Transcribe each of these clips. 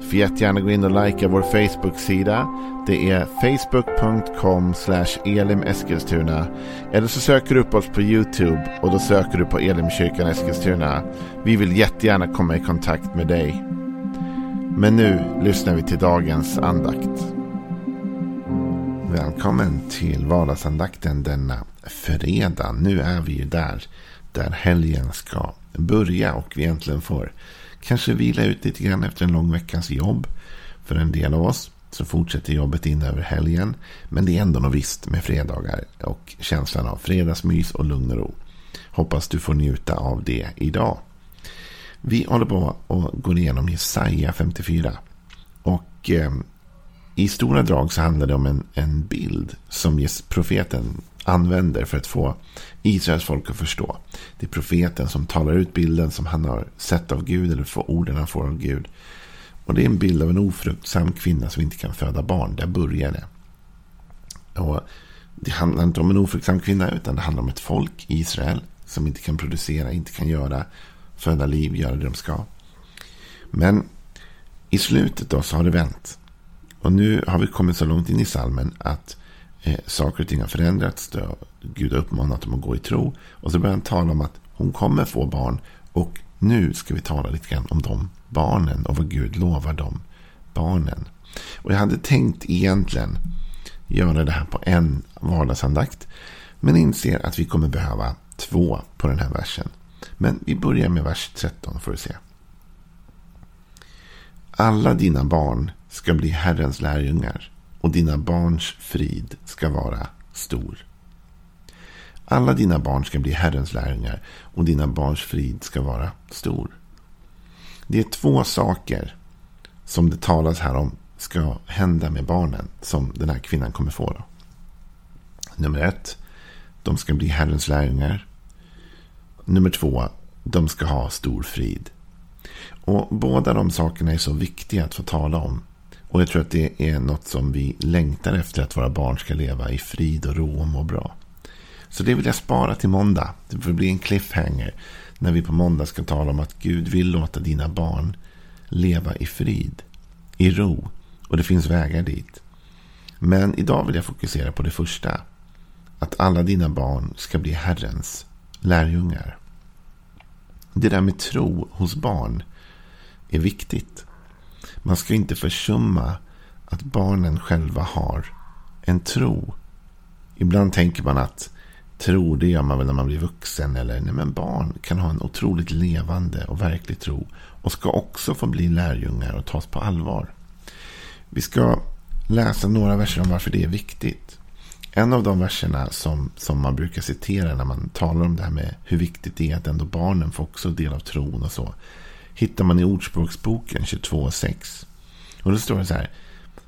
Får jättegärna gå in och likea vår Facebook-sida. Det är facebook.com elimeskilstuna. Eller så söker du upp oss på YouTube och då söker du på Elimkyrkan Eskilstuna. Vi vill jättegärna komma i kontakt med dig. Men nu lyssnar vi till dagens andakt. Välkommen till vardagsandakten denna fredag. Nu är vi ju där, där helgen ska börja och vi äntligen får kanske vila ut lite grann efter en lång veckas jobb. För en del av oss så fortsätter jobbet in över helgen. Men det är ändå något visst med fredagar och känslan av fredagsmys och lugn och ro. Hoppas du får njuta av det idag. Vi håller på och går igenom Jesaja 54. Och eh, i stora drag så handlar det om en, en bild som profeten använder för att få Israels folk att förstå. Det är profeten som talar ut bilden som han har sett av Gud eller får orden han får av Gud. Och det är en bild av en ofruktsam kvinna som inte kan föda barn. Där börjar det. Och det handlar inte om en ofruktsam kvinna utan det handlar om ett folk, Israel, som inte kan producera, inte kan göra, föda liv, göra det de ska. Men i slutet då så har det vänt. Och nu har vi kommit så långt in i salmen att eh, saker och ting har förändrats. Gud har uppmanat dem att gå i tro. Och så börjar han tala om att hon kommer få barn. Och nu ska vi tala lite grann om de barnen och vad Gud lovar de barnen. Och jag hade tänkt egentligen göra det här på en vardagsandakt. Men inser att vi kommer behöva två på den här versen. Men vi börjar med vers 13 får du se. Alla dina barn ska bli Herrens lärjungar och dina barns frid ska vara stor. Alla dina barn ska bli Herrens lärjungar och dina barns frid ska vara stor. Det är två saker som det talas här om ska hända med barnen som den här kvinnan kommer få. Då. Nummer ett, de ska bli Herrens lärjungar. Nummer två, de ska ha stor frid. Och båda de sakerna är så viktiga att få tala om. Och jag tror att det är något som vi längtar efter att våra barn ska leva i frid och ro och må bra. Så det vill jag spara till måndag. Det får bli en cliffhanger. När vi på måndag ska tala om att Gud vill låta dina barn leva i frid. I ro. Och det finns vägar dit. Men idag vill jag fokusera på det första. Att alla dina barn ska bli Herrens lärjungar. Det där med tro hos barn är viktigt. Man ska inte försumma att barnen själva har en tro. Ibland tänker man att tro det gör man väl när man blir vuxen. Eller nej, men barn kan ha en otroligt levande och verklig tro. Och ska också få bli lärjungar och tas på allvar. Vi ska läsa några verser om varför det är viktigt. En av de verserna som, som man brukar citera när man talar om det här med hur viktigt det är att ändå barnen får också del av tron och så hittar man i Ordspråksboken 22.6. Och då står det så här.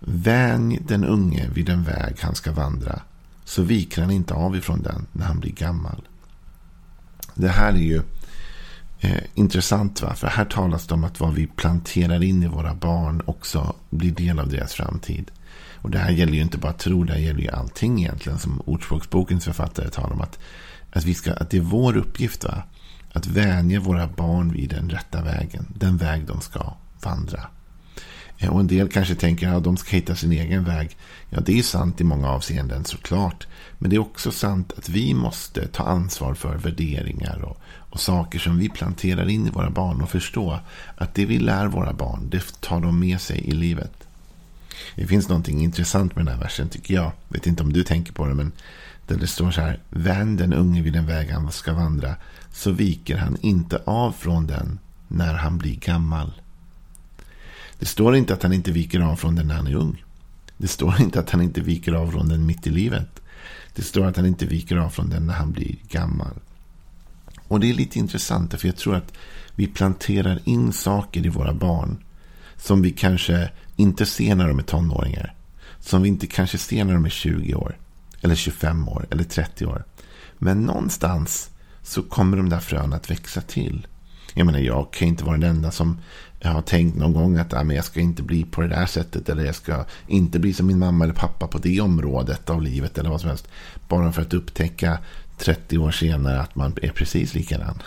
Vänj den unge vid den väg han ska vandra. Så viker han inte av ifrån den när han blir gammal. Det här är ju eh, intressant. Va? För här talas det om att vad vi planterar in i våra barn också blir del av deras framtid. Och det här gäller ju inte bara tro, det här gäller ju allting egentligen. Som Ordspråksbokens författare talar om. Att, att, vi ska, att det är vår uppgift va? Att vänja våra barn vid den rätta vägen. Den väg de ska vandra. Eh, och en del kanske tänker att ja, de ska hitta sin egen väg. Ja, det är sant i många avseenden såklart. Men det är också sant att vi måste ta ansvar för värderingar och, och saker som vi planterar in i våra barn och förstå att det vi lär våra barn, det tar de med sig i livet. Det finns någonting intressant med den här versen tycker jag. jag vet inte om du tänker på det, men där det står så här. Vänd den unge vid den väg han ska vandra så viker han inte av från den när han blir gammal. Det står inte att han inte viker av från den när han är ung. Det står inte att han inte viker av från den mitt i livet. Det står att han inte viker av från den när han blir gammal. Och det är lite intressant för jag tror att vi planterar in saker i våra barn som vi kanske inte ser när de är tonåringar. Som vi inte kanske ser när de är 20 år. Eller 25 år. Eller 30 år. Men någonstans så kommer de där fröna att växa till. Jag menar, jag kan inte vara den enda som har tänkt någon gång att ah, men jag ska inte bli på det där sättet. Eller jag ska inte bli som min mamma eller pappa på det området av livet. Eller vad som helst. Bara för att upptäcka 30 år senare att man är precis likadan.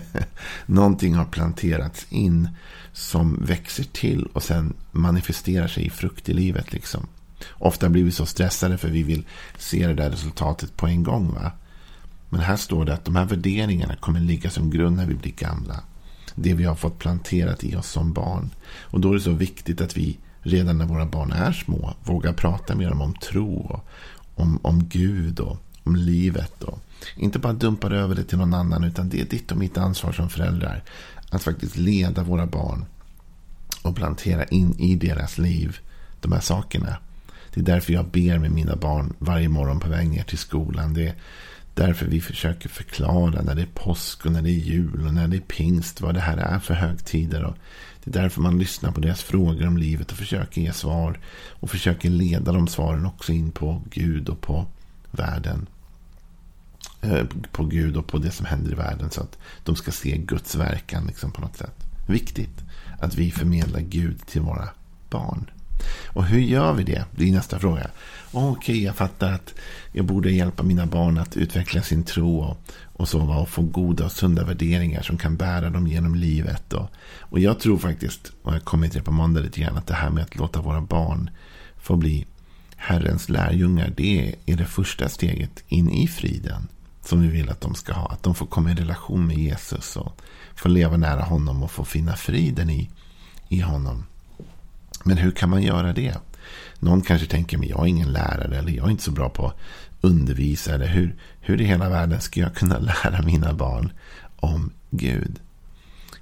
Någonting har planterats in som växer till och sen manifesterar sig i frukt i livet. Liksom. Ofta blir vi så stressade för vi vill se det där resultatet på en gång. va? Men här står det att de här värderingarna kommer ligga som grund när vi blir gamla. Det vi har fått planterat i oss som barn. Och då är det så viktigt att vi redan när våra barn är små vågar prata med dem om tro och om, om Gud och om livet. Och inte bara dumpar över det till någon annan utan det är ditt och mitt ansvar som föräldrar. Att faktiskt leda våra barn och plantera in i deras liv de här sakerna. Det är därför jag ber med mina barn varje morgon på väg ner till skolan. Det är därför vi försöker förklara när det är påsk och när det är jul och när det är pingst vad det här är för högtider. Och det är därför man lyssnar på deras frågor om livet och försöker ge svar. Och försöker leda de svaren också in på Gud och på världen. Eh, på Gud och på det som händer i världen. Så att de ska se Guds verkan liksom på något sätt. Viktigt att vi förmedlar Gud till våra barn. Och hur gör vi det? Det är nästa fråga. Okej, okay, jag fattar att jag borde hjälpa mina barn att utveckla sin tro och, och så och få goda och sunda värderingar som kan bära dem genom livet. Och, och jag tror faktiskt, och jag kommer till det på måndag lite grann, att det här med att låta våra barn få bli Herrens lärjungar, det är det första steget in i friden som vi vill att de ska ha. Att de får komma i relation med Jesus och få leva nära honom och få finna friden i, i honom. Men hur kan man göra det? Någon kanske tänker, men jag är ingen lärare eller jag är inte så bra på att undervisa. Eller hur, hur i hela världen ska jag kunna lära mina barn om Gud?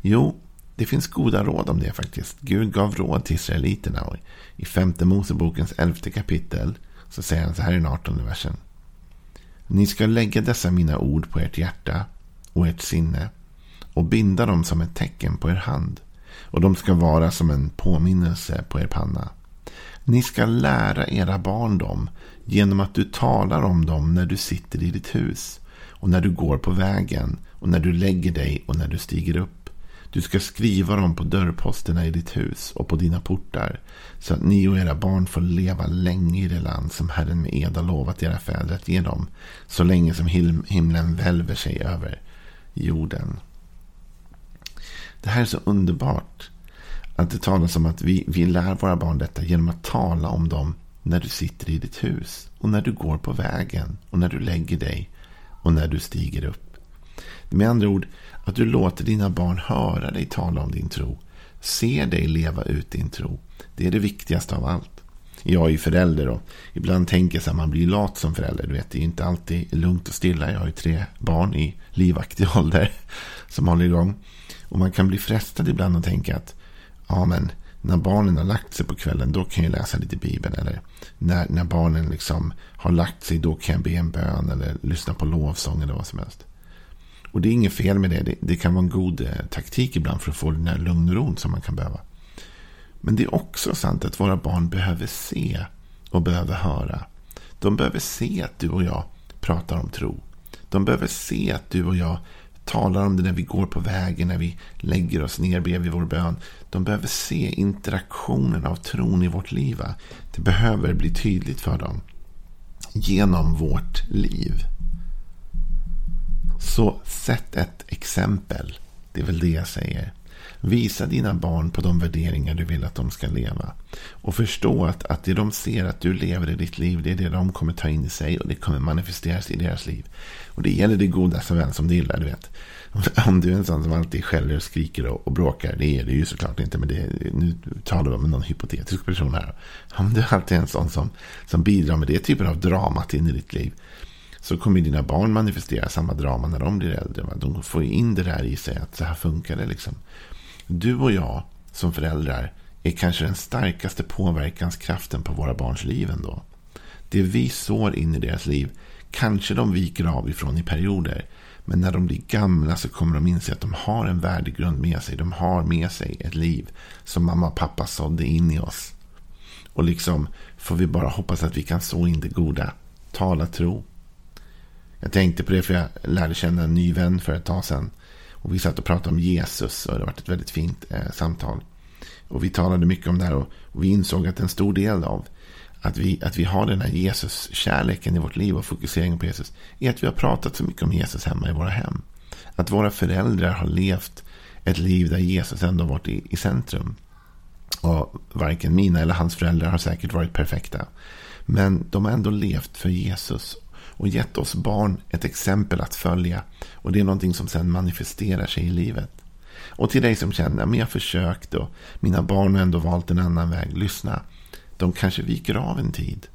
Jo, det finns goda råd om det faktiskt. Gud gav råd till israeliterna. Och I femte Mosebokens elfte kapitel så säger han så här i den artonde versen. Ni ska lägga dessa mina ord på ert hjärta och ert sinne och binda dem som ett tecken på er hand och de ska vara som en påminnelse på er panna. Ni ska lära era barn dem genom att du talar om dem när du sitter i ditt hus och när du går på vägen och när du lägger dig och när du stiger upp. Du ska skriva dem på dörrposterna i ditt hus och på dina portar så att ni och era barn får leva länge i det land som Herren med ed har lovat era fäder att ge dem så länge som himlen välver sig över jorden. Det här är så underbart. Att det talas om att vi, vi lär våra barn detta genom att tala om dem när du sitter i ditt hus och när du går på vägen och när du lägger dig och när du stiger upp. Med andra ord, att du låter dina barn höra dig tala om din tro. Se dig leva ut din tro. Det är det viktigaste av allt. Jag är ju förälder och ibland tänker jag att man blir lat som förälder. Du vet, det är inte alltid lugnt och stilla. Jag har ju tre barn i livaktig ålder som håller igång. Och man kan bli frestad ibland och tänka att ja, men när barnen har lagt sig på kvällen då kan jag läsa lite Bibeln. Eller när, när barnen liksom har lagt sig då kan jag be en bön eller lyssna på lovsång eller vad som helst. Och det är inget fel med det. Det, det kan vara en god eh, taktik ibland för att få den här lugn och ron som man kan behöva. Men det är också sant att våra barn behöver se och behöver höra. De behöver se att du och jag pratar om tro. De behöver se att du och jag talar om det när vi går på vägen, när vi lägger oss ner bredvid vår bön. De behöver se interaktionen av tron i vårt liv. Det behöver bli tydligt för dem. Genom vårt liv. Så sätt ett exempel. Det är väl det jag säger. Visa dina barn på de värderingar du vill att de ska leva. Och förstå att, att det de ser att du lever i ditt liv, det är det de kommer ta in i sig och det kommer manifesteras i deras liv. Och det gäller det goda såväl som det illa, du vet. Om du är en sån som alltid skäller och skriker och, och bråkar, det är det ju såklart inte, men det, nu talar vi om någon hypotetisk person här. Om du alltid är en sån som, som bidrar med det typen av drama in i ditt liv, så kommer dina barn manifestera samma drama när de blir äldre. Va? De får in det där i sig, att så här funkar det liksom. Du och jag som föräldrar är kanske den starkaste påverkanskraften på våra barns liv ändå. Det vi sår in i deras liv kanske de viker av ifrån i perioder. Men när de blir gamla så kommer de inse att de har en värdegrund med sig. De har med sig ett liv som mamma och pappa sådde in i oss. Och liksom får vi bara hoppas att vi kan så in det goda. Tala tro. Jag tänkte på det för jag lärde känna en ny vän för ett tag sedan. Och vi satt och pratade om Jesus och det var ett väldigt fint eh, samtal. Och vi talade mycket om det här och, och, vi insåg att en stor del av att vi, att vi har den här Jesus-kärleken i vårt liv och fokuseringen på Jesus är att vi har pratat så mycket om Jesus hemma i våra hem. Att våra föräldrar har levt ett liv där Jesus ändå varit i, i centrum. Och varken mina eller hans föräldrar har säkert varit perfekta. Men de har ändå levt för Jesus och gett oss barn ett exempel att följa. Och det är någonting som sedan manifesterar sig i livet. Och till dig som känner, att jag försökt och mina barn har ändå valt en annan väg. Lyssna, de kanske viker av en tid.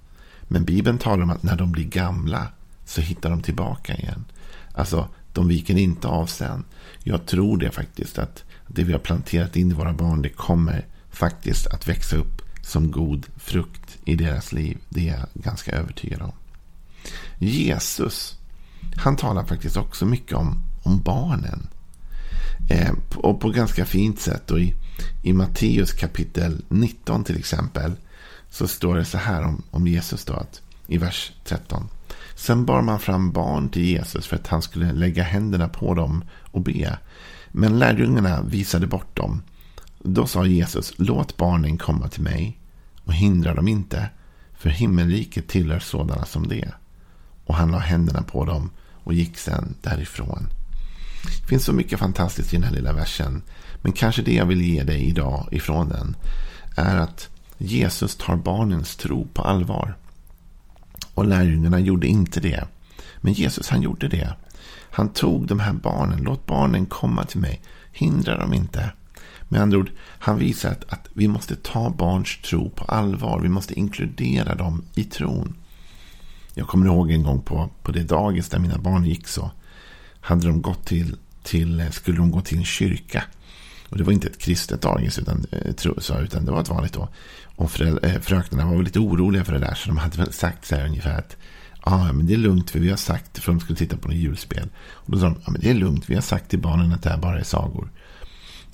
Men Bibeln talar om att när de blir gamla så hittar de tillbaka igen. Alltså, de viker inte av sen. Jag tror det faktiskt att det vi har planterat in i våra barn, det kommer faktiskt att växa upp som god frukt i deras liv. Det är jag ganska övertygad om. Jesus, han talar faktiskt också mycket om, om barnen. Eh, och på ganska fint sätt. Och i, I Matteus kapitel 19 till exempel. Så står det så här om, om Jesus då. Att, I vers 13. Sen bar man fram barn till Jesus för att han skulle lägga händerna på dem och be. Men lärjungarna visade bort dem. Då sa Jesus, låt barnen komma till mig och hindra dem inte, för himmelriket tillhör sådana som det. Och han la händerna på dem och gick sedan därifrån. Det finns så mycket fantastiskt i den här lilla versen. Men kanske det jag vill ge dig idag ifrån den är att Jesus tar barnens tro på allvar. Och lärjungarna gjorde inte det. Men Jesus han gjorde det. Han tog de här barnen. Låt barnen komma till mig. Hindra dem inte. Med andra ord, han visar att, att vi måste ta barns tro på allvar. Vi måste inkludera dem i tron. Jag kommer ihåg en gång på, på det dagis där mina barn gick så. Hade de gått till, till, skulle de gå till en kyrka. Och det var inte ett kristet dagis utan, eh, utan det var ett vanligt då. Och föräldrar, eh, fröknarna var lite oroliga för det där. Så de hade väl sagt så här ungefär att Ja, men det är lugnt för vi har sagt, för de skulle titta på något julspel. Och då sa de, ja men det är lugnt, vi har sagt till barnen att det här bara är sagor.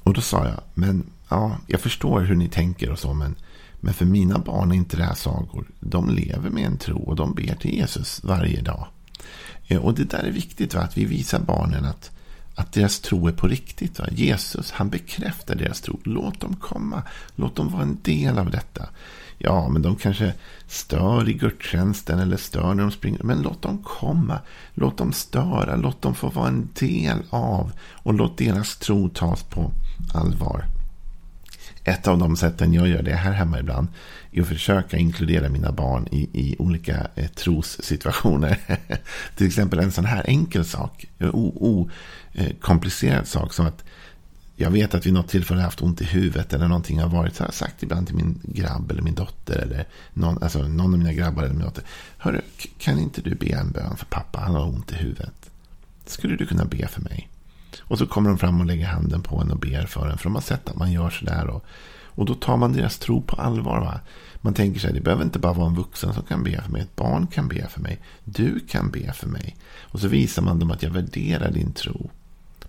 Och då sa jag, men ja, jag förstår hur ni tänker och så, men, men för mina barn är inte det här sagor. De lever med en tro och de ber till Jesus varje dag. Eh, och det där är viktigt, va? att vi visar barnen att, att deras tro är på riktigt. Va? Jesus, han bekräftar deras tro. Låt dem komma, låt dem vara en del av detta. Ja, men de kanske stör i gudstjänsten eller stör när de springer. Men låt dem komma. Låt dem störa. Låt dem få vara en del av. Och låt deras tro tas på allvar. Ett av de sätten jag gör det här hemma ibland är att försöka inkludera mina barn i, i olika eh, trossituationer. Till exempel en sån här enkel sak, okomplicerad eh, eh sak som att jag vet att vid något tillfälle har haft ont i huvudet eller någonting har varit så har jag sagt ibland till min grabb eller min dotter eller någon, alltså någon av mina grabbar eller min dotter. Hörru, kan inte du be en bön för pappa? Han har ont i huvudet. Skulle du kunna be för mig? Och så kommer de fram och lägger handen på en och ber för en. För de har sett att man gör sådär. Och, och då tar man deras tro på allvar. Va? Man tänker sig, det behöver inte bara vara en vuxen som kan be för mig. Ett barn kan be för mig. Du kan be för mig. Och så visar man dem att jag värderar din tro.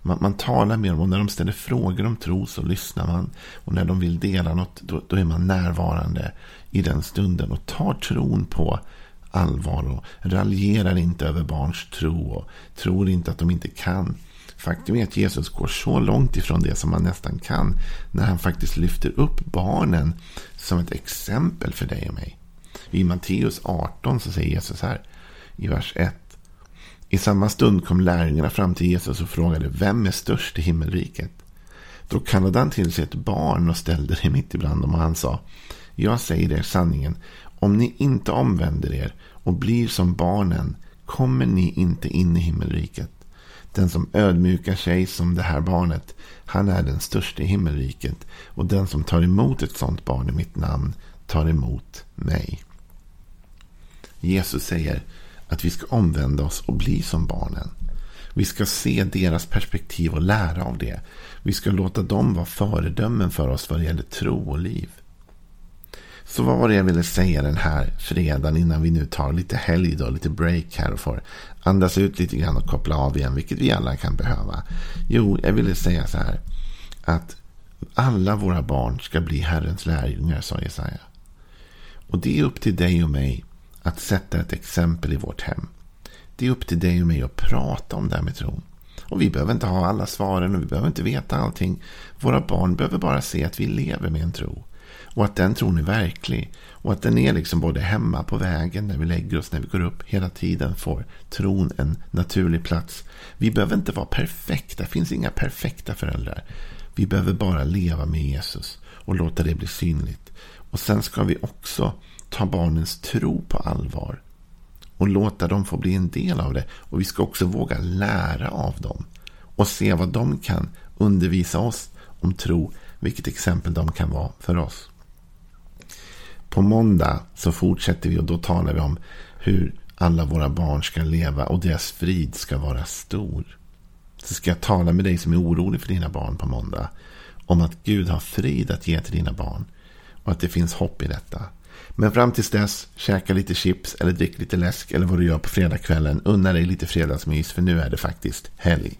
Man, man talar med dem och när de ställer frågor om tro så lyssnar man. Och när de vill dela något då, då är man närvarande i den stunden och tar tron på allvar och raljerar inte över barns tro och tror inte att de inte kan. Faktum är att Jesus går så långt ifrån det som man nästan kan när han faktiskt lyfter upp barnen som ett exempel för dig och mig. I Matteus 18 så säger Jesus här i vers 1. I samma stund kom lärjungarna fram till Jesus och frågade vem är störst i himmelriket? Då kallade han till sig ett barn och ställde det mitt ibland dem och han sa Jag säger er sanningen, om ni inte omvänder er och blir som barnen kommer ni inte in i himmelriket. Den som ödmjukar sig som det här barnet, han är den största i himmelriket. Och den som tar emot ett sådant barn i mitt namn tar emot mig. Jesus säger att vi ska omvända oss och bli som barnen. Vi ska se deras perspektiv och lära av det. Vi ska låta dem vara föredömen för oss vad det gäller tro och liv. Så vad var det jag ville säga den här fredagen innan vi nu tar lite helg då, lite break här och får andas ut lite grann och koppla av igen, vilket vi alla kan behöva. Jo, jag ville säga så här att alla våra barn ska bli Herrens lärjungar, sa Jesaja. Och det är upp till dig och mig att sätta ett exempel i vårt hem. Det är upp till dig och mig att prata om det här med tron. Och vi behöver inte ha alla svaren och vi behöver inte veta allting. Våra barn behöver bara se att vi lever med en tro. Och att den tron är verklig. Och att den är liksom både hemma på vägen, när vi lägger oss, när vi går upp. Hela tiden får tron en naturlig plats. Vi behöver inte vara perfekta. Det finns inga perfekta föräldrar. Vi behöver bara leva med Jesus och låta det bli synligt. Och sen ska vi också ta barnens tro på allvar. Och låta dem få bli en del av det. Och vi ska också våga lära av dem. Och se vad de kan undervisa oss om tro. Vilket exempel de kan vara för oss. På måndag så fortsätter vi och då talar vi om hur alla våra barn ska leva och deras frid ska vara stor. Så ska jag tala med dig som är orolig för dina barn på måndag. Om att Gud har frid att ge till dina barn. Och att det finns hopp i detta. Men fram tills dess, käka lite chips eller drick lite läsk eller vad du gör på fredagskvällen. Unna dig lite fredagsmys för nu är det faktiskt helg.